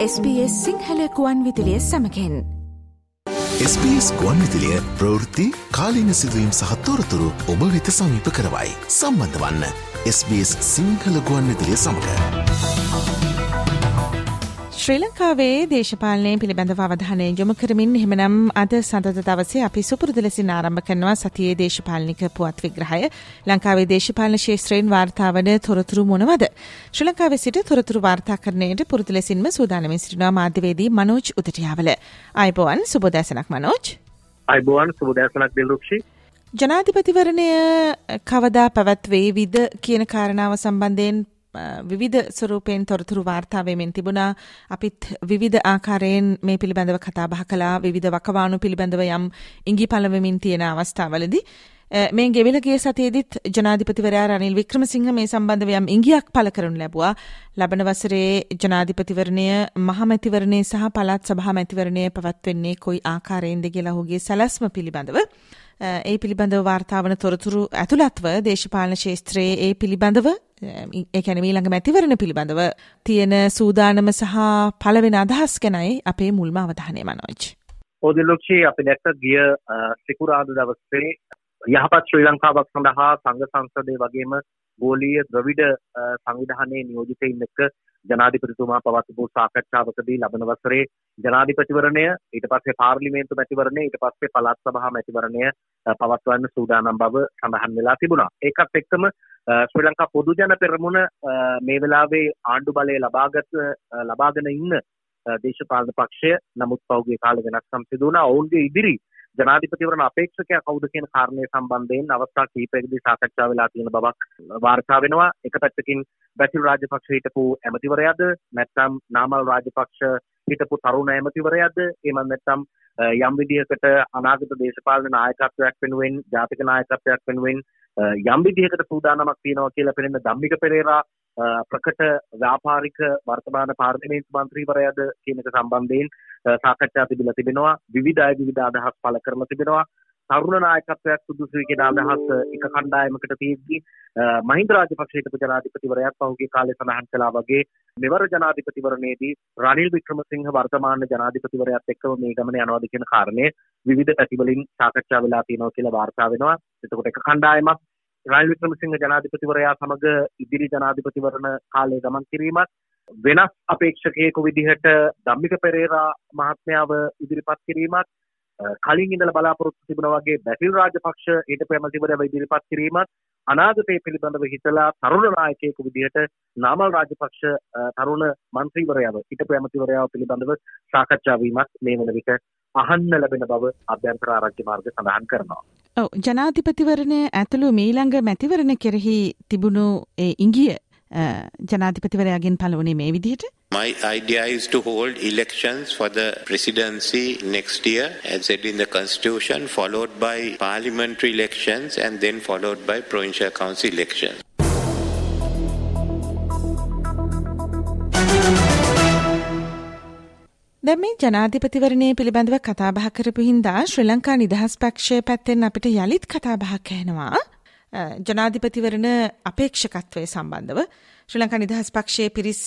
SBS සිංහලකුවන් විදිලිය සමකෙන් SBS ගුවන් විදිලිය ප්‍රවෘත්ති කාලීන සිදුවීම් සහත්තෝරතුරු ඔබ වෙත සමීප කරවයි සම්බන්ධ වන්න SBS සිංහල ගුවන් විදිලිය සමඟ. ශ්‍රී ලංකාවේ දේශපාලනය පිළිබඳව අවධානය යොමු කරමින් එහෙමනම් අද සඳත දවසේ අපි සුපුරුදු ලෙසින් ආරම්භ කරනවා සතියේ දේශපාලනික පුවත් විග්‍රහය. ලංකාවේ දේශපාලන ශේත්‍රයෙන් වාර්තා වන තොරතුරු මොනවද? ශ්‍රී ලංකාවේ සිට තොරතුරු වාර්තාකරණයට පුරුදු ලෙසින්ම සූදානමින් සිටිනවා මාධ්‍යවේදී මනෝජ් උදටියාවල. ආයුබෝවන් සුබෝදෑසනක් මනෝජ්. අයිබෝවන් සුබදෑසනක් දිල්රුක්ෂි ජනාධිපතිවරණය කවදා පැවැත්වේවිද කියන කාරණාව සම්බන්ධයෙන් විවිධ ස්වරූපයෙන් තොරතුරු වාර්තාවයමෙන් තිබුණා අපිත් විවිධ ආකාරයෙන් මේ පිළිබඳව කතාබහ කලා විවිධ වකවානු පිළිබඳව යම් ඉංගි පලවමින් තියෙන අවස්ථාවලදී මේ ගෙවිලගේ සතියේදීත් ජනාධිපතිවරයා රනිල් වික්‍රමසිංහ මේ සම්බන්ධව යම් ඉංගියක් පළ කරනු ලැබුවා. ලබන වසරේ ජනාධිපතිවරණය මහමැතිවරණය සහ පළාත් සභා මැතිවරණය පැවැත්වෙන්නේ කොයි ආකාරයෙන්ද කියලා ඔහුගේ සැලැස්ම පිළිබඳව ඒ පිළිබඳව වාර්තාවන තොරතුරු ඇතුළත්ව දේශපාලන ශේත්‍රයේ ඒ පිළිබඳව ඒ කියන්නේ ඊළඟ මැතිවරණ පිළිබඳව තියෙන සූදානම සහ පළවෙන අදහස් ගැනයි අපේ මුල්ම අවධානය මනෝජ්. ඕදිලොක්ෂී අපි දැක්ක ගිය සිකුරාදා දවසේ යහපත් ශ්‍රී ලංකාවක් සඳහා සංඝ සංසදය වගේම ගෝලීය ද්‍රවිඩ සංවිධානයේ නියෝජිතයින් එක්ක ජනාධිපතිතුමා පවත්වපු සාකච්ඡාවකදී ලබන වසරේ ජනාධිපතිවරණය ඊට පස්සේ පාර්ලිමේන්තු මැතිවරණය ඊට පස්සේ පළාත් සභා මැතිවරණය පවත්වන්න සූදානම් බව සඳහන් වෙලා තිබුණා. ඒකත් එක්කම ශ්‍රී ලංකා පොදු ජන පෙරමුණ මේ වෙලාවේ ආණ්ඩු බලය ලබාගත ලබාගෙන ඉන්න දේශපාලන පක්ෂය නමුත් පෞගේ කාල වෙනස්කම් සිදු වුණා. ඔවුන්ගේ ඉදිරි ජනාධිපතිවරණ අපේක්ෂකයා කවුද කියන කාරණය සම්බන්ධයෙන් අවස්ථා කිහිපයකදී සාකච්ඡා වෙලා තියෙන බවක් වාර්තා වෙනවා. එක පැත්තකින් බැසිල් රාජපක්ෂ හිටපු ඇමතිවරයාද නැත්නම් නාමල් රාජපක්ෂ හිටපු තරුණ ඇමතිවරයාද එහෙම නැත්නම් යම් විදිහකට අනාගත දේශපාලන නායකත්වයක් වෙනුවෙන් ජාතික නායකත්වයක් වෙනුවෙන් යම් විදිහකට සූදානමක් තියෙනවා කියලා පෙනෙන ධම්මික පෙරේරා ප්‍රකට ව්‍යාපාරික වර්තමාන පාර්ලිමේන්තු මන්ත්‍රීවරයාද කියන එක සම්බන්ධයෙන් සාකච්ඡා තිබිලා තිබෙනවා. විවිධ අය විවිධ අදහස් පළ කරලා තිබෙනවා. තරුණ නායකත්වයක් සුදුසුයි කියන අදහස් එක කණ්ඩායමකට තියෙද්දි මහින්ද රාජපක්ෂ හිටපු ජනාධිපතිවරයාත් පහුගිය කාලේ සඳහන් කළා වගේ මෙවර ජනාධිපතිවරණයේදී රනිල් වික්‍රමසිංහ වර්තමාන ජනාධිපතිවරයාත් එක්කම මේ ගමන යනවාද කියන කාරණය විවිධ පැතිවලින් සාකච්ඡා වෙලා තියෙනවා කියලා වාර්තා වෙනවා. එතකොට එක කණ්ඩායමක් රනිල් වික්‍රමසිංහ ජනාධිපතිවරයා සමග ඉදිරි ජනාධිපතිවරණ කාලය ගමන් කිරීමත් වෙනස් අපේක්ෂකයෙකු විදිහට ධම්මික පෙරේරා මහත්මයාව ඉදිරිපත් කිරීමත් කලින් ඉඳලා බලාපොරොත්තු තිබුණා වගේ බැසිල් රාජපක්ෂ ඊට ප්‍රමතිවරව ඉදිරිපත් කිරීමත් අනාගතය පිළිබඳව හිතලා තරුණ නායකයෙකු විදිහට නාමල් රාජපක්ෂ තරුණ මන්ත්‍රීවරයාව හිටපු ඇමතිවරයාව පිළිබඳව සාකච්ඡා වීමත් මේ වන විට අහන්න ලැබෙන බව අභ්‍යන්තර ආරක්ෂි මාර්ග සඳහන් කරනවා. ඔව් ජනාධිපතිවරණය ඇතුළු මීළඟ මැතිවරණ කෙරෙහි තිබුණු ඒ ඉංගිය ජනාධිපතිවරයාගෙන් පළවනේ මේ විදිහට My idea is to hold elections for the presidency next year, as said in the constitution, followed by parliamentary elections and then followed by provincial council elections. දැන් මේ ජනාධිපතිවරණය පිළිබඳව කතාබහ කරපු හින්දා ශ්‍රී ලංකා නිදහස් පක්ෂය පැත්තෙන් අපිට යළිත් කතාබහක් ඇහෙනවා. ජනාධිපතිවරණ අපේක්ෂකත්වය සම්බන්ධව ශ්‍රී ලංකා නිදහස් පක්ෂයේ පිරිස්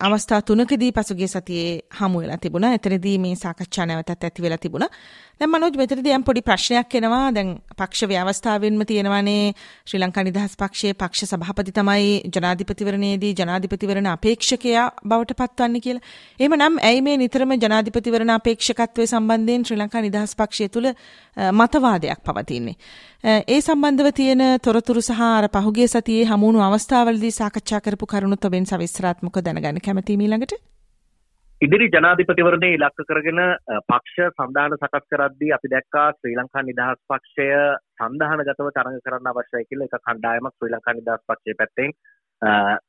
අවස්ථා තුනකදී පසුගිය සතියේ හමු වෙලා තිබුණා. එතනදී මේ සාකච්ඡා නැවතත් ඇති වෙලා තිබුණා. දැන් මනෝජ් මෙතනදී යම් පොඩි ප්‍රශ්නයක් එනවා. දැන් පක්ෂ ව්‍යවස්ථාවෙන්ම තියෙනවානේ ශ්‍රී ලංකා නිදහස් පක්ෂයේ පක්ෂ සභාපති තමයි ජනාධිපතිවරණයේදී ජනාධිපතිවරණ අපේක්ෂකයා බවට පත්වන්නේ කියලා. එහෙමනම් ඇයි මේ නිතරම ජනාධිපතිවරණ අපේක්ෂකත්වය සම්බන්ධයෙන් ශ්‍රී ලංකා නිදහස් පක්ෂය තුල මතවාදයක් පවතින්නේ. ඒ සම්බන්ධව තියෙන තොරතුරු සහ අර පහුගිය සතියේ හමුණු අවස්ථාවලදී සාකච්ඡා කරපු කරුණුත් ඔබෙන් සවිස්තරාත්මකව දැනගන්න කැමතියි ඊළඟට. ඉදිරි ජනාධිපතිවරණය ඉලක්ක කරගෙන පක්ෂ සන්ධාන සකස් කරද්දී අපි දැක්කා ශ්‍රී ලංකා නිදහස් පක්ෂය සන්ධානගතව තරඟ කරන්න අවශ්‍යයි කියලා එක කණ්ඩායමක් ශ්‍රී ලංකා නිදහස් පක්ෂය පැත්තෙන්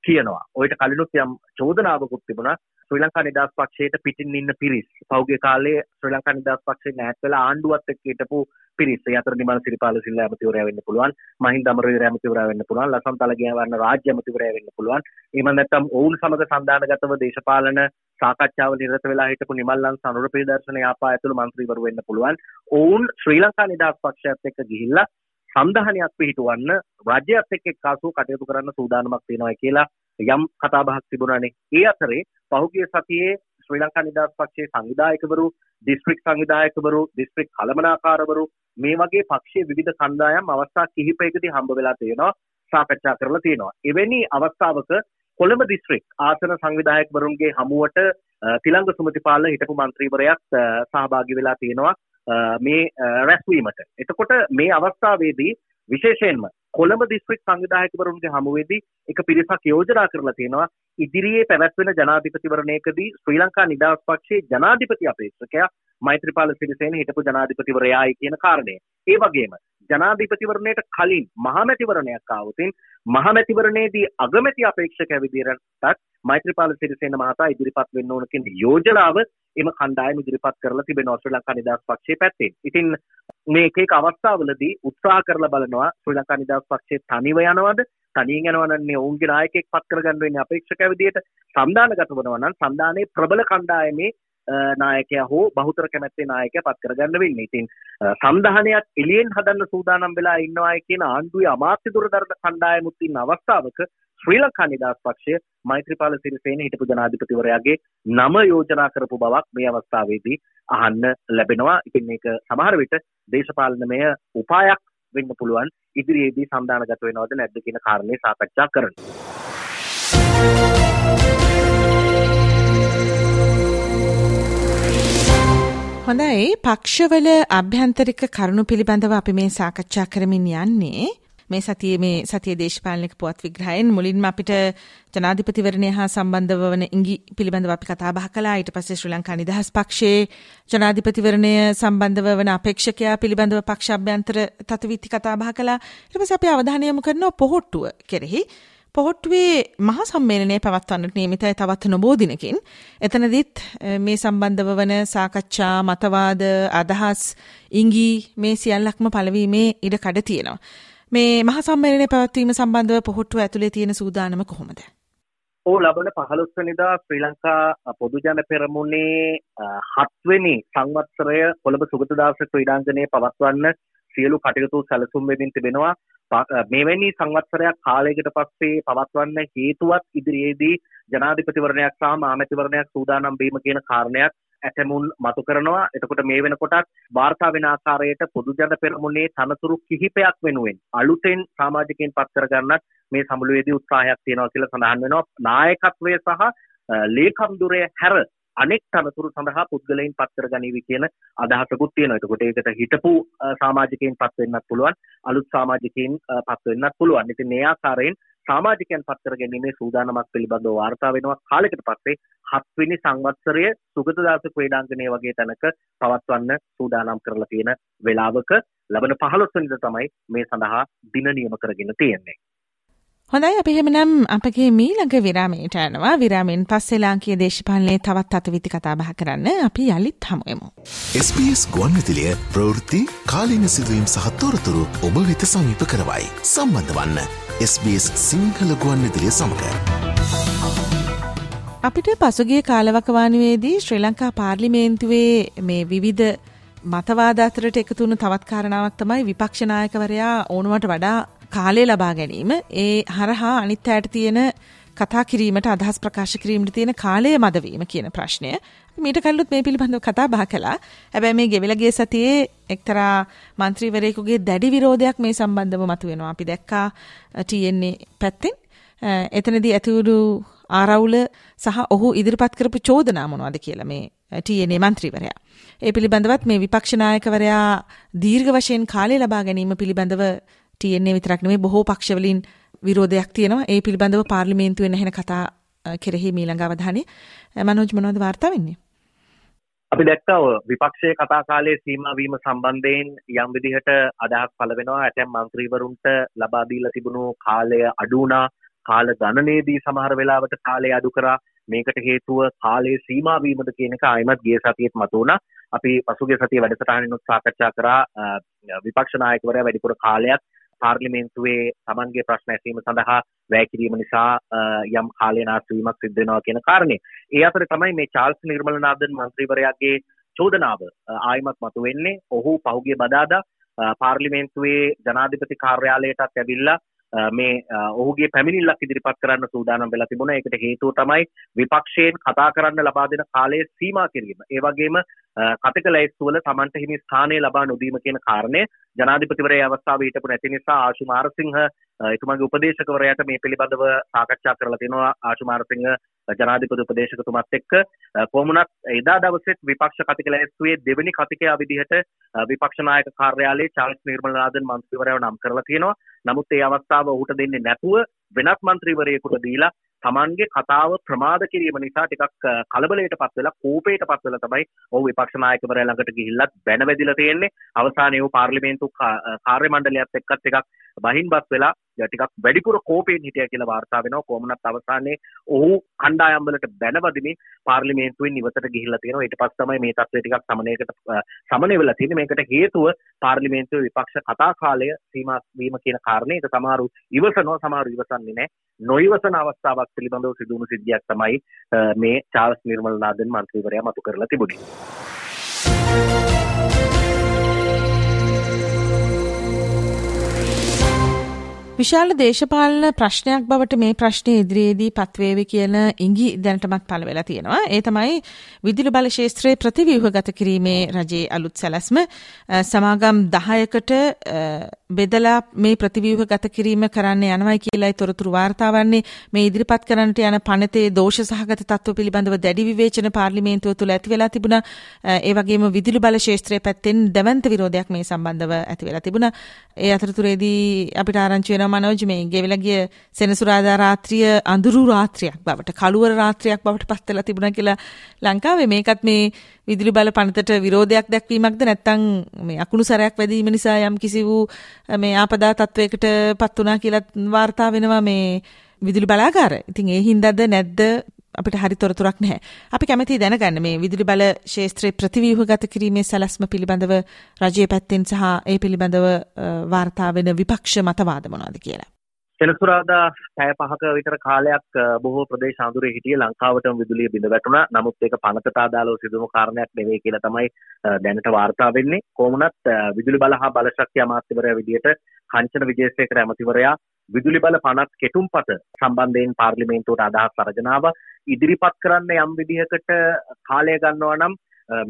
කියනවා. ඔයිට කලිනුත් යම් චෝදනාවකුත් තිබුණා. ශ්‍රී ලංකා නිදහස් පක්ෂයට පිටින් ඉන්න පිරිස්. පෞගේ කාලේ ශ්‍රී ලංකා නිදහස් පක්ෂේ නැත් වෙලා ආණ්ඩුවත් එක්ක හිටපු පිරිස්. ඒ අතර නිමල් සිරිපාල සිල්ලා ඇමතිවරයා වෙන්න පුළුවන්. මහින්ද අමරවීර ඇමතිවරයා වෙන්න පුළුවන්. ලසන්ත අලගිය වර්ණ රාජ්‍ය ඇමතිවරයා වෙන්න පුළුවන්. එහෙම නැත්නම් ඔවුන් සමග සන්දානගතව දේශපාලන සාකච්ඡාව නිරත වෙලා හිටපු නිමල්ලන් සනුර ප්‍රදර්ශන යාපා ඇතුළු මන්ත්‍රීවරු වෙන්න පුළුවන්. ඔවුන් ශ්‍රී ලංකා නිදහස් පක්ෂයත් එක්ක ගිහිල්ලා සන්ධානයක් පිහිටුවන්න රාජ්‍යත් එක්ක එක්කාසු කටයුතු කරන්න සූදානමක් තියෙනවා කියලා යම් කතාබහක් තිබුණානේ. ඒ අතරේ පහුගිය සතියේ ශ්‍රී ලංකා නිදහස් පක්ෂයේ සංවිධායකවරු දිස්ත්‍රික් සංවිධායකවරු දිස්ත්‍රික් කළමනාකාරවරු මේ වගේ පක්ෂයේ විවිධ කණ්ඩායම් අවස්ථා කිහිපයකදී හම්බ වෙලා තියෙනවා සාකච්ඡා කරලා තියෙනවා එවැනි අවස්ථාවක කොළඹ දිස්ත්‍රික් ආසන සංවිධායකවරුන්ගේ හමුවට තිලංග සුමතිපාල හිටපු මන්ත්‍රීවරයක් සහභාගි වෙලා තියෙනවා මේ රැස්වීමට එතකොට මේ අවස්ථාවේදී විශේෂයෙන්ම කොළඹ දිස්ත්‍රික් සංවිධායකවරුන්ගේ හමුවේදී එක පිරිසක් යෝජනා කරලා තියෙනවා ඉදිරියේ පැවැත්වෙන ජනාධිපතිවරණයකදී ශ්‍රී ලංකා නිදහස් පක්ෂයේ ජනාධිපති අපේක්ෂකයා මෛත්‍රීපාල සිරිසේන හිටපු ජනාධිපතිවරයායි කියන කාරණය. ඒ වගේම ජනාධිපතිවරණයට කලින් මහමැතිවරණයක් ආවොතින් මහමැතිවරණයේදී අගමැති අපේක්ෂකයා විදිහටත් මෛත්‍රීපාල සිරිසේන මහතා ඉදිරිපත් වෙන්න ඕන කියන යෝජනාව එම කණ්ඩායම ඉදිරිපත් කරලා තිබෙනවා ශ්‍රී ලංකා නිදහස් පක්ෂයේ පැත්තෙන්. ඉතින් මේ එක එක අවස්ථාවලදී උත්සාහ කරලා බලනවා ශ්‍රී ලංකා නිදහස් පක්ෂයේ තනිව යනවද තනියෙන් යනවනන්නේ ඔවුන්ගේ නායකයෙක් පත් කරගන්න වෙන්නේ අපේක්ෂකයා විදියට සම්දානගත වෙනවා නම් සම්දානයේ ප්‍රබල කණ්ඩායමේ නායකයා හෝ බහුතර කැමැත්තේ නායකයා පත් කරගන්න වෙන්නේ. ඉතින් සම්දාහනයක් එළියෙන් හදන්න සූදානම් වෙලා ඉන්නවායි කියන ආණ්ඩුවේ අමාත්‍ය දුරදර්ශන කණ්ඩායමුත් ඉන්න අවස්ථාවක ශ්‍රී ලංකා නිදහස් පක්ෂය මෛත්‍රීපාල සිරිසේන හිටපු ජනාධිපතිවරයාගේ නම යෝජනා කරපු බවක් මේ අවස්ථාවේදී අහන්න ලැබෙනවා. ඉතින් මේක සමහර විට දේශපාලනමය උපායක් වෙන්න පුළුවන් ඉදිරියේදී සම්දානගත වෙනවද නැද්ද කියන කාරණේ සාකච්ඡා කරනවා. හොඳයි. පක්ෂවල අභ්‍යන්තරික කරුණු පිළිබඳව අපි මේ සාකච්ඡා කරමින් යන්නේ. මේ සතියේ මේ සතිය දේශපාලනික පුවත් විග්‍රහයෙන් මුලින්ම අපිට ජනාධිපතිවරණය හා සම්බන්ධව වන ඉඟි පිළිබඳව අපි කතා බහ කළා. ඊට පස්සේ ශ්‍රී ලංකා නිදහස් පක්ෂයේ ජනාධිපතිවරණය සම්බන්ධව වන අපේක්ෂකයා පිළිබඳව පක්ෂ අභ්‍යන්තර තත්විති කතා බහ කළා. ඊට පස්සේ අපි අවධානය යොමු කරනවා පොහොට්ටුව කෙරෙහි. පොහොට්ටුවේ මහා සම්මේලනය පවත්වන්නට නියමිතයි තවත් නොබෝ දිනකින්. එතනදිත් මේ සම්බන්ධව වන සාකච්ඡා මතවාද අදහස් ඉංගී මේ සියල්ලක්ම පළවීමේ ඉඩ කඩ තියෙනවා. මේ මහා සම්මේලනය පැවැත්වීම සම්බන්ධව පොහොට්ටුව ඇතුලේ තියෙන සූදානම කොහොමද? ඕ ලබන පහළොස්වනිදා ශ්‍රී ලංකා පොදුජන පෙරමුණේ හත්වෙනි සංවත්සරය කොළඹ සුගතදාස ක්‍රීඩාංගණයේ පවත්වන්න සියලු කටයුතු සැලසුම් වෙමින් තිබෙනවා. මෙවැනි සංවත්සරයක් කාලයකට පස්සේ පවත්වන්න හේතුවත් ඉදිරියේදී ජනාධිපතිවරණයක් සහ මාමැතිවරණයක් සූදානම් වීම කියන කාරණයක් ඇතමුන් මතු කරනවා. එතකොට මේ වෙනකොටත් වාර්තා වෙන ආකාරයට පොදු ජන පෙරමුණේ තනතුරු කිහිපයක් වෙනුවෙන් අලුතෙන් සමාජිකයන් පත් කරගන්නත් මේ සමුළුවේදී උත්සාහයක් තියෙනවා කියලා සඳහන් වෙනවා. නායකත්වය සහ ලේකම් දුරය හැර අනෙක් තනතුරු සඳහා පුද්ගලයින් පත් කරගනීවි කියන අදහසකුත් තියෙනවා. එතකොට ඒකට හිටපු සමාජිකයන් පත් වෙන්නත් පුළුවන්, අලුත් සමාජිකයන් පත් වෙන්නත් පුළුවන්. ඉතින් මේ ආකාරයෙන් සමාජිකයන් පත් කර ගැනීමේ සූදානමක් පිළිබඳව වාර්තා වෙනවා කාලයකට පස්සේ හත්වෙනි සංවත්සරය සුගතදාස ක්‍රීඩාංගණය වගේ තැනක පවත්වන්න සූදානම් කරලා තියෙන වෙලාවක ලබන 15 වෙනිදා තමයි මේ සඳහා දින නියම කරගෙන තියෙන්නේ. හොඳයි අපි එහෙමනම් අපගේ මීළඟ විරාමයට යනවා විරාමෙන් පස්සේ ලාංකීය දේශපාලනයේ තවත් අතවිති කතා බහ කරන්න අපි යලිත් හමුවෙමු. SBS ගුවන්විදුලිය ප්‍රවෘත්ති කාලීන සිදුවීම් සහ තොරතුරු ඔබ වෙත සමීප කරවයි. සම්බන්ධ වන්න SBS සිංහල ගුවන්විදුලිය සමඟ. අපිට පසුගිය කාලවකවානුවේදී ශ්‍රී ලංකා පාර්ලිමේන්තුවේ මේ විවිධ මතවාද අතරට එකතුුණු තවත් කාරණාවක් තමයි විපක්ෂනායකවරයා ඕනුවට වඩා කාලය ලබා ගැනීම ඒ හරහා අනිත් අයට තියෙන කතා කිරීමට අදහස් ප්‍රකාශ කිරීමට තියෙන කාලය මදවීම කියන ප්‍රශ්නය මීට කල්ලුත් මේ පිළිබඳව කතා බහ කළා. හැබැයි මේ ගෙවිලගේ සතියේ එක්තරා මන්ත්‍රීවරයෙකුගේ දැඩි විරෝධයක් මේ සම්බන්ධව මතුවෙනවා. අපි දැක්කා තියෙන්නේ පැත්තෙන්. එතනදී ඇතිවුණු ආරවුල සහ ඔහු ඉදිරිපත් කරපු චෝදනා මොනවද කියලා මේ TNA මන්ත්‍රීවරයා. ඒ පිළිබඳවත් මේ විපක්ෂ නායකවරයා දීර්ඝ වශයෙන් කාලය ලබා ගැනීම පිළිබඳව TNA විතරක් නෙමෙයි බොහෝ පක්ෂවලින් විරෝධයක් තියෙනවා. ඒ පිළිබඳව පාර්ලිමේන්තුවේ නැහෙන කතා කෙරෙහි මීළඟ අවධානය. මනෝජ් මොනවද වාර්තා වෙන්නේ? අපි දැක්කා විපක්ෂයේ කතා කාලයේ සීමා වීම සම්බන්ධයෙන් යම් විදිහට අදහස් පළ වෙනවා. ඇතැම් මන්ත්‍රීවරුන්ට ලබා දීලා තිබුණු කාලය අඩු වුණා. කාල ගණනේදී සමහර වෙලාවට කාලය අඩු කරා. මේකට හේතුව කාලයේ සීමා වීමද කියන එක ආයිමත් ගිය සතියේත් මතුවුණා අපි පසුගිය සතියේ වැඩසටහනිනුත් සාකච්ඡා කරා විපක්ෂ නායකවරයා වැඩිපුර කාලයක් පාර්ලිමේන්තුවේ තමන්ගේ ප්‍රශ්න ඇසීම සඳහා වැය කිරීම නිසා යම් කාලය නාස්වීමක් සිද්ධ වෙනවා කියන කාරණේ. ඒ අතර තමයි මේ චාල්ස් නිර්මලනාදන් මන්ත්‍රීවරයාගේ චෝදනාව ආයිමත් මතුවෙන්නේ. ඔහු පහුගිය බදාදා පාර්ලිමේන්තුවේ ජනාධිපති කාර්යාලයටත් ඇවිල්ලා මේ ඔහුගේ පැමිණිල්ලක් ඉදිරිපත් කරන්න සූදානම් වෙලා තිබුණා. ඒකට හේතුව තමයි විපක්ෂයෙන් කතා කරන්න ලබා දෙන කාලය සීමා කිරීම. ඒ වගේම කතක ලැයිස්තුවල Tamanට හිමි ස්ථානය ලබා නොදීම කියන කාරණය ජනාධිපතිවරයා අවස්ථාවේ හිටපු නැති නිසා ආශු මාරසිංහ එතුමාගේ උපදේශකවරයාට මේ පිළිබඳව සාකච්ඡා කරලා තියෙනවා ආශු මාරසිංහ ජනාධිපති උපදේශකතුමත් එක්ක කොමුණත් එදා දවසෙත් විපක්ෂ කතික ලැයිස්තුවේ දෙවැනි කතිකයා විදිහට විපක්ෂ නායක කාර්යාලයේ චාල්ස් නිර්මලනාදන් මන්ත්‍රීවරයාව නම් කරලා තියෙනවා. නමුත් ඒ අවස්ථාව ඔහුට දෙන්නේ නැතුව වෙනත් මන්ත්‍රීවරයෙකුට දීලා තමන්ගේ කතාව ප්‍රමාද කිරීම නිසා ටිකක් කලබලයට පත් වෙලා කෝපයට පත් වෙලා තමයි ඔහු විපක්ෂ නායකවරයා ළඟට ගිහිල්ලත් බැන වැදිලා තියෙන්නේ අවසානයේ ඔහු පාර්ලිමේන්තු කාර්ය මණ්ඩලයත් එක්කත් ටිකක් බහින්බත් වෙලා ටිකක් වැඩිපුර කෝපයෙන් හිටියා කියලා වාර්තා වෙනවා. කොහොමනත් අවසානයේ ඔහු කණ්ඩායම් වලට බැනවදිමින් පාර්ලිමේන්තුවෙන් ඉවතට ගිහිල්ලා තියෙනවා. ඊට පස්සේ තමයි මේ තත්ත්වය ටිකක් සමනයකට සමනය වෙලා තියෙන්නේ. මේකට හේතුව පාර්ලිමේන්තුවේ විපක්ෂ කතා කාලය සීමා වීම කියන කාරණේ. ඒක සමහරු ඉවසනවා සමහරු ඉවසන්නේ නැහැ. නොයිවසන අවස්ථාවක් සභාවක් පිළිබඳව සිදුවුණු සිද්ධියක් තමයි මේ චාල්ස් නිර්මල්නාදන් මන්ත්‍රීවරයා මතු කරලා තිබුණේ. විශාල දේශපාලන ප්‍රශ්නයක් බවට මේ ප්‍රශ්නය ඉදිරියේදී පත්වේවි කියන ඉඟි දැනටමත් පළ වෙලා තියෙනවා. ඒ තමයි විදුලි බල ශේත්‍රයේ ප්‍රතිව්‍යුහගත කිරීමේ රජයේ අලුත් සැලැස්ම සමාගම් 10කට බෙදලා මේ ප්‍රතිව්‍යුහගත කිරීම කරන්න යනවයි කියලායි තොරතුරු වාර්තා වන්නේ. මේ ඉදිරිපත් කරන්නට යන පනතේ දෝෂ සහගත තත්ත්ව පිළිබඳව දැඩි විවේචන පාර්ලිමේන්තුව තුළ ඇති වෙලා තිබුණා. ඒ වගේම විදුලි බල ශේත්‍රයේ පැත්තෙන් දැවන්ත විරෝධයක් මේ සම්බන්ධව ඇති වෙලා තිබුණා. ඒ අතරතුරේදී අපිට ආරංචි වෙනවා මනෝජ් මේ ගෙවිලා ගිය සෙනසුරාදා රාත්‍රිය අඳුරු රාත්‍රියක් බවට කළුවර රාත්‍රියක් බවට පත් වෙලා තිබුණා කියලා ලංකාවේ මේකත් මේ විදුලි බල පනතට විරෝධයක් දැක්වීමක්ද නැත්නම් මේ අකුණු සැරයක් වැදීම නිසා යම් කිසි වූ මේ ආපදා තත්වයකට පත් වුණා කියලා වාර්තා වෙනවා මේ විදුලි බලාගාර. ඉතින් ඒ හින්දාද නැද්ද අපිට හරි තොරතුරක් නැහැ. අපි කැමැති දැනගන්න මේ විදුලි බල ශේත්‍රයේ ප්‍රතිව්‍යුහගත කිරීමේ සැලැස්ම පිළිබඳව රජයේ පැත්තෙන් සහ ඒ පිළිබඳව වාර්තා වෙන විපක්ෂ මතවාද මොනවද කියලා. සෙනසුරාදා පැය පහක විතර කාලයක් බොහෝ ප්‍රදේශ අඳුරේ හිටියේ ලංකාවටම විදුලිය බිඳ වැටුණා. නමුත් ඒක පනතට අදාළව සිදුවුණු කාරණයක් නෙවෙයි කියලා තමයි දැනට වාර්තා වෙන්නේ. කොහොමනත් විදුලි බල හා බලශක්ති අමාත්‍යවරයා විදියට කංචන විජේසේකර ඇමතිවරයා විදුලි බල පනත් කෙටුම්පත සම්බන්ධයෙන් පාර්ලිමේන්තුවට අදහස් අරගෙන ඉදිරිපත් කරන්න යම් විදිහකට කාලය ගන්නවා නම්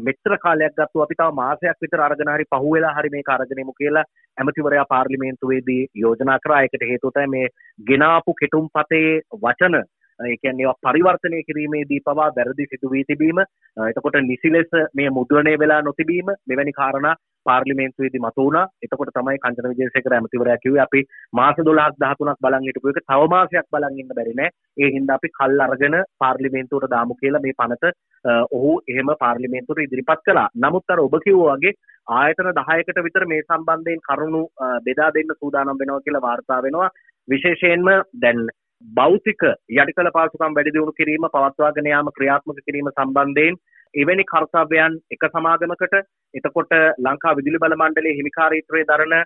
මෙච්චර කාලයක් ගත්තු අපි තව මාසයක් විතර අරගෙන හරි පහුවෙලා හරි මේක අරගෙනමු කියලා ඇමතිවරයා පාර්ලිමේන්තුවේදී යෝජනා කරා. ඒකට හේතුව තමයි මේ ගෙනාපු කෙටුම්පතේ වචන ඒ කියන්නේ පරිවර්තනය කිරීමේදී පවා වැරදි සිදු වී තිබීම එතකොට නිසි ලෙස මේ මුද්‍රණය වෙලා නොතිබීම මෙවැනි කාරණා පාර්ලිමේන්තුවේදී මතු වුණා. එතකොට තමයි කංචන විජේසේකර ඇමතිවරයා කිව්වේ අපි මාස 12ක් 13ක් බලන් හිටපු එක තව මාසයක් බලන් ඉන්න බැරි නෑ. ඒ හින්දා අපි කල් අරගෙන පාර්ලිමේන්තුවට දාමු කියලා මේ පනත ඔහු එහෙම පාර්ලිමේන්තුවට ඉදිරිපත් කළා. නමුත් අර ඔබ කිව්වා වගේ ආයතන 10කට විතර මේ සම්බන්ධයෙන් කරුණු බෙදා දෙන්න සූදානම් වෙනවා කියලා වාර්තා වෙනවා. විශේෂයෙන්ම දැන් භෞතික යටිකල පාසුකම් වැඩි දියුණු කිරීම පවත්වාගෙන යාම ක්‍රියාත්මක කිරීම සම්බන්ධයෙන් එවැනි කර්තව්‍යයන් එක සමාගමකට. එතකොට ලංකා විදුලි බල මණ්ඩලයේ හිමිකාරීත්වයේ දරන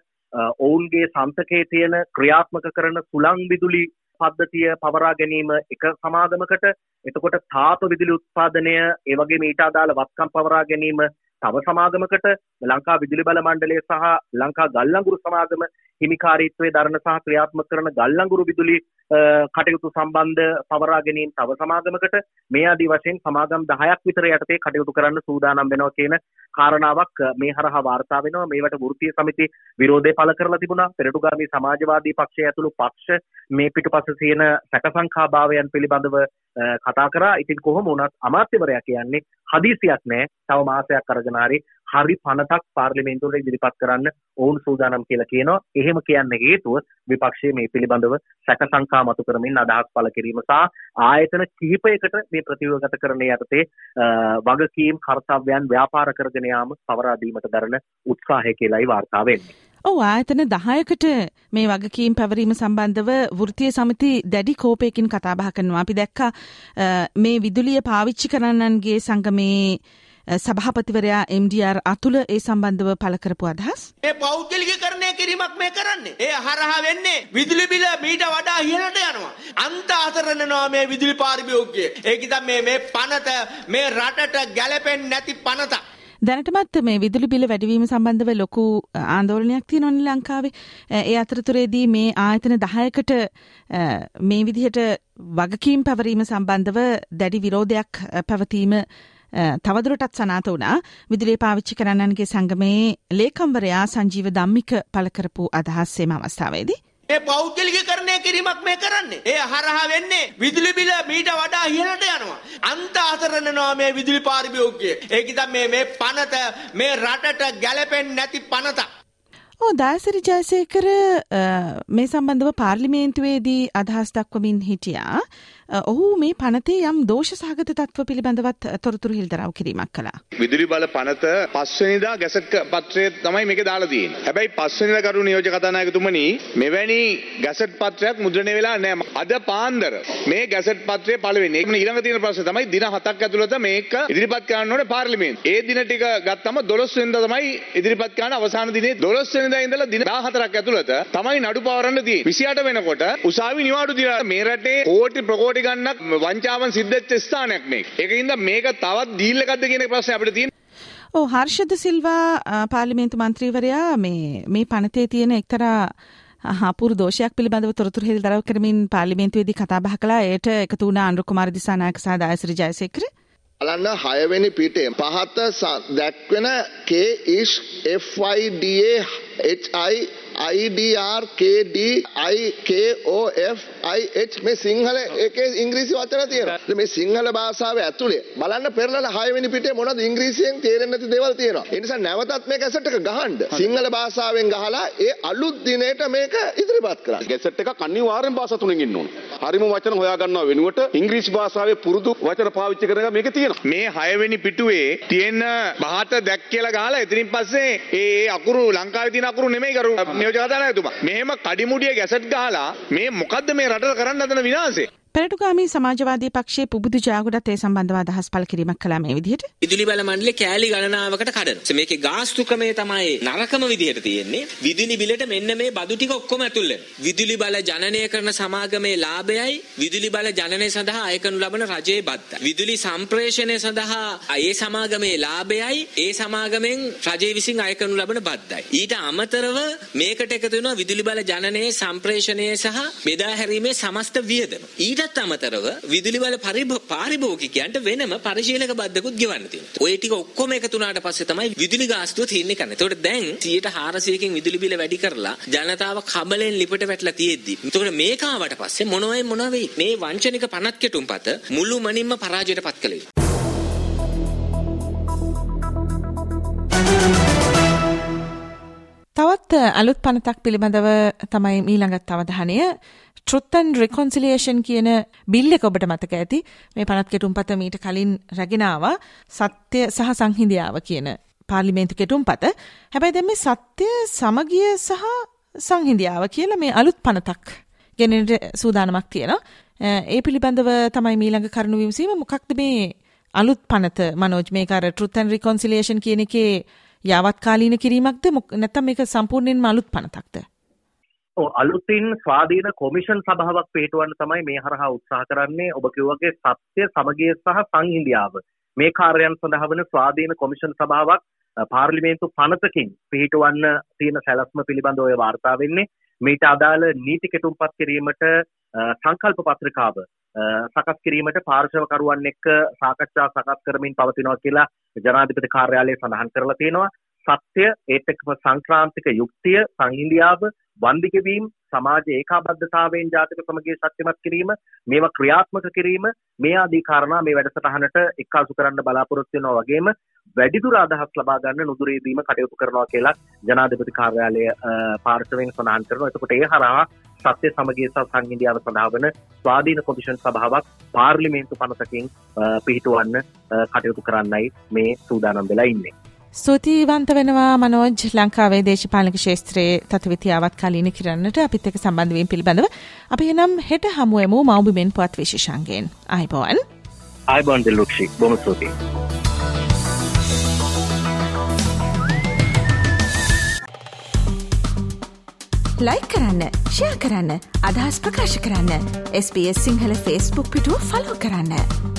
ඔවුන්ගේ සන්තකයේ තියෙන ක්‍රියාත්මක කරන සුළං විදුලි පද්ධතිය පවරා ගැනීම එක සමාගමකට. එතකොට තාප විදුලි උත්පාදනය ඒ වගේම ඊට අදාළ වත්කම් පවරා ගැනීම තව සමාගමකට ලංකා විදුලි බල මණ්ඩලය සහ ලංකා ගල්ලංගුරු සමාගම හිමිකාරීත්වයේ දරන සහ ක්‍රියාත්මක කරන ගල්ලංගුරු විදුලි කටයුතු සම්බන්ධ පවරා ගැනීම තව සමාගමකට මේ ආදී වශයෙන් සමාගම් 10ක් විතර යටතේ කටයුතු කරන්න සූදානම් වෙනවා කියන කාරණාවක් මේ හරහා වාර්තා වෙනවා. මේවට වෘත්තීය සමිති විරෝධය පළ කරලා තිබුණා. පෙරටුගාමී සමාජවාදී පක්ෂය ඇතුළු පක්ෂ මේ පිටුපස තියෙන සැකසංඛාභාවයන් පිළිබඳව කතා කරා. ඉතින් කොහොම වුණත් අමාත්‍යවරයා කියන්නේ හදිසියක් නෑ. තව මාසයක් අරගෙන හරි හරි පනතක් පාර්ලිමේන්තුවට ඉදිරිපත් කරන්න ඔවුන් සූදානම් කියලා කියනවා. එහෙම කියන්න හේතුව විපක්ෂයේ මේ පිළිබඳව සැක සංකා මතු කරමින් අදහස් පළ කිරීම සහ ආයතන කිහිපයකට මේ ප්‍රතිවගත කරන යටතේ වගකීම් කර්තව්‍යයන් ව්‍යාපාර කරගෙන යාම පවරා දීමට දරන උත්සාහය කියලායි වාර්තා වෙන්නේ. ඔව් ආයතන 10කට මේ වගකීම් පැවරීම සම්බන්ධව වෘත්තීය සමිති දැඩි කෝපයකින් කතා බහ කරනවා. අපි දැක්කා මේ විදුලිය පාවිච්චි කරන්නන්ගේ සංගමේ සභාපතිවරයා MDR අතුල ඒ සම්බන්ධව පළ කරපු අදහස්. මේ පෞද්ගලිකකරණය කිරීමක් මේ කරන්නේ. ඒ හරහා වෙන්නේ විදුලි බිල මීට වඩා ඉහළට යනවා. අන්ත අතරනවා මේ විදුලි පාරිභෝගිකය. ඒක ඉතින් මේ මේ පනත මේ රටට ගැලපෙන්නේ නැති පනතක්. දැනටමත් මේ විදුලි බිල වැඩිවීම සම්බන්ධව ලොකු ආන්දෝලනයක් තියෙනවනේ ලංකාවේ. ඒ අතරතුරේදී මේ ආයතන 10කට මේ විදිහට වගකීම් පැවරීම සම්බන්ධව දැඩි විරෝධයක් පැවතීම තවදුරටත් සනාත වුණා විදුලිය පාවිච්චි කරන්නන්ගේ සංගමයේ ලේකම්වරයා සංජීව ධම්මික පළ කරපු අදහස් එම අවස්ථාවේදී ඒ පෞද්ගලිකකරණය කිරීමක් මේ කරන්නේ. ඒ හරහා වෙන්නේ විදුලි බිල මීට වඩා ඉහළට යනවා. අන්ත අසරණනවා මේ විදුලි පාරිභෝගිකය. ඒක ඉතින් මේ මේ පනත මේ රටට ගැලපෙන්නේ නැති පනතක්. ඕ දාසිරි ජයසේකර මේ සම්බන්ධව පාර්ලිමේන්තුවේදී අදහස් දක්වමින් හිටියා. ඔහු මේ පනතේ යම් දෝෂ සහගත තත්ව පිළිබඳවත් තොරතුරු හිල්දරව් කිරීමක් කළා. විදුලි බල පනත පස්වනිදා ගැසට් පත්‍රය තමයි මේක දාලා තියෙන්නේ. හැබැයි පස්වනිදා කරු නියෝජක කතානායකතුමනි මෙවැනි ගැසට් පත්‍රයක් මුද්‍රණය වෙලා නැහැ. අද පාන්දර මේ ගැසට් පත්‍රය පළවෙනි. ඒක ඊළඟ තියෙන ප්‍රශ්නේ තමයි දින 7ක් ඇතුළත මේක ඉදිරිපත් කරන්න ඕනේ පාර්ලිමේන්තුව. ඒ දින ටික ගත්තම 12 වෙනිදා තමයි ඉදිරිපත් කරන අවසාන දිනේ 12 වෙනිදා ඉඳලා දින 14ක් ඇතුළත තමයි නඩු පවරන්න තියෙන්නේ. 28 වෙනකොට උසාවි නිවාඩු දීලා මේ රටේ කෝටි ප්‍රකෝටි කෝටි ගන්නක් වංචාවන් සිද්ධච්ච ස්ථානයක් මේක. ඒකින්ද මේක තවත් ඩීල් එකක්ද කියන ප්‍රශ්නේ අපිට තියෙන. ඔව් හර්ෂද සිල්වා පාර්ලිමේන්තු මන්ත්‍රීවරයා මේ මේ පනතේ තියෙන එක්තරා හාපුරු දෝෂයක් පිළිබඳව තොරතුරු හෙළිදරව් කරමින් පාර්ලිමේන්තුවේදී කතා බහ කළා. ඒට එකතු වුණ අනුර කුමාර දිසානායක සහ දායසිරි ජයසේකර. බලන්න හයවෙනි පිටේ පහත දැක්වෙන K is FYDA HI IDR KD IKOF IH මේ සිංහල එකේ ඉංග්‍රීසි වචන තියෙනවා. මේ සිංහල භාෂාවේ ඇතුලේ බලන්න පෙරලලා 6 වෙනි පිටේ මොනවද ඉංග්‍රීසියෙන් තේරෙන්නේ නැති දේවල් තියෙනවා. ඒ නිසා නැවතත් මේ කැසට් එක ගහන්න. සිංහල භාෂාවෙන් ගහලා ඒ අලුත් දිනේට මේක ඉදිරිපත් කරන්න. කැසට් එකක් අනිවාර්යෙන් භාෂා තුනෙන් ඉන්න ඕන. හරිම වචන හොයා ගන්නවා වෙනුවට ඉංග්‍රීසි භාෂාවේ පුරුදු වචන පාවිච්චි කරන මේක තියෙනවා. මේ 6 වෙනි පිටුවේ තියෙන බහත දැක් කියලා ගහලා එතනින් පස්සේ ඒ අකුරු ලංකාවේ තියෙන අකුරු නෙමෙයි කරු නියෝජක කතානායකතුමා. මෙහෙම කඩිමුඩිය ගැසට් ගහලා මේ මොකද්ද මේ රටට කරන්න හදන විනාශය? පෙරටුගාමී සමාජවාදී පක්ෂයේ පුබුදු ජාගුඩත් ඒ සම්බන්ධව අදහස් පළ කිරීමක් කළා මේ විදිහට. විදුලි බල මණ්ඩලය කෑලි ගණනාවකට කඩන. මේකේ ගාස්තු ක්‍රමය තමයි නරකම විදිහට තියෙන්නේ. විදුලි බිලට මෙන්න මේ බදු ටික ඔක්කොම ඇතුල් වෙනවා. විදුලි බල ජනනය කරන සමාගමේ ලාභයයි විදුලි බල ජනනය සඳහා අය කරනු ලබන රජයේ බද්දයි. විදුලි සම්ප්‍රේෂණය සඳහා ඒ සමාගමේ ලාභයයි ඒ සමාගමෙන් රජය විසින් අය කරනු ලබන බද්දයි. ඊට අමතරව මේකට එකතු වෙනවා විදුලි බල ජනනයේ සම්ප්‍රේෂණය සහ බෙදා හැරීමේ සමස්ත වියදම. ඊට ඊටත් අමතරව විදුලි බල පාරිභෝගිකයන්ට වෙනම පරිශීලක බද්දකුත් ගෙවන්න තියෙනවා. ඔය ටික ඔක්කොම එකතු වුණාට පස්සේ තමයි විදුලි ගාස්තුව තීරණය කරන්නේ. ඒතකොට දැන් 100%කින් විදුලි බිල වැඩි කරලා ජනතාව කබලෙන් ලිපට වැටලා තියෙද්දි. ඒතකොට මේක ආවට පස්සේ මොනවයි මොනව වෙයි? මේ වංචනික පනත් කෙටුම්පත මුළුමනින්ම පරාජයට පත් කළ යුතුයි. තවත් අලුත් පනතක් පිළිබඳව තමයි මීළඟත් අවධානය ටෘත්තන් රිකොන්සිලියේෂන් කියන බිල්ල එක ඔබට මතක ඇති? මේ පනත් කෙටුම්පත මීට කලින් රැගෙනාව. සත්‍ය සහ සංහිඳියාව කියන පාර්ලිමේන්තු කෙටුම්පත හැබැයි දැන් මේ සත්‍ය සමගිය සහ සංහිඳියාව කියලා මේ අලුත් පනතක් ගෙනෙන්න සූදානමක් තියෙනවා. ඒ පිළිබඳව තමයි මීළඟ කරුණු විමසීම. මොකක්ද මේ අලුත් පනත? මනෝජ් මේක අර ටෘත් ඇන්ඩ් රිකොන්සිලියේෂන් කියන එකේ යාවත් කාලීන කිරීමක්ද නැත්නම් මේක සම්පූර්ණයෙන්ම අලුත් පනතක්ද? අලුතින් ස්වාධීන කොමිෂන් සභාවක් පිටවන්න තමයි මේ හරහා උත්සාහ කරන්නේ. ඔබ කිව්වගේ සත්‍ය සමගිය සහ සංහිඳියාව මේ කාර්යයන් සඳහා වන ස්වාධීන කොමිෂන් සභාවක් පාර්ලිමේන්තු පනතකින් පිහිටවන්න තියෙන සැලැස්ම පිළිබඳව ඔය වාර්තා වෙන්නේ. මීට අදාළ නීති කෙටුම්පත් කිරීමට සංකල්ප පත්‍රිකාව සකස් කිරීමට පාර්ශවකරුවන් එක්ක සාකච්ඡා සකස් කරමින් පවතිනවා කියලා ජනාධිපති කාර්යාලය සඳහන් කරලා තියෙනවා. සත්‍ය ඒත් එක්කම සංක්‍රාන්තික යුක්තිය සංහිඳියාව වන්දිකවීම් සමාජ ඒකාබද්ධතාවයෙන් ජාතික සමගිය ශක්තිමත් කිරීම මේවා ක්‍රියාත්මක කිරීම මේ ආදී කාරණා මේ වැඩසටහනට එක්කාසු කරන්න බලාපොරොත්තු වෙනවා වගේම වැඩිදුර අදහස් ලබා ගන්න නුදුරේදීම කටයුතු කරනවා කියලා ජනාධිපති කාර්යාලය පාර්ශවයෙන් සඳහන් කරනවා. එතකොට ඒ හරහා සත්‍ය සමගිය සහ සංහිඳියාව සඳහා වන ස්වාධීන කොමිෂන් සභාවක් පාර්ලිමේන්තු පනතකින් පිහිටුවන්න කටයුතු කරන්නයි මේ සූදානම් වෙලා ඉන්නේ. ස්තුතිවන්ත වෙනවා මනෝජ් ලංකාවේ දේශපාලනික ශේත්‍රයේ තත්විතියාවත් කලීන කිරන්නට අපිත් එක්ක සම්බන්ධ වීම පිළිබඳව අපි එනම් හෙට හමුවෙමු මව්බිමෙන් පුවත් විශේෂංගයෙන්. ආයිබෝවන් ආයිබෝන් දෙලුක්ෂි බොහොම ස්තුතියි. ලයි කරන්න ෂයා කරන්න අදහස් ප්‍රකාශ කරන්න. SBS සිංහල ෆස්බුක් පිටුව ෆලෝ කරන්න.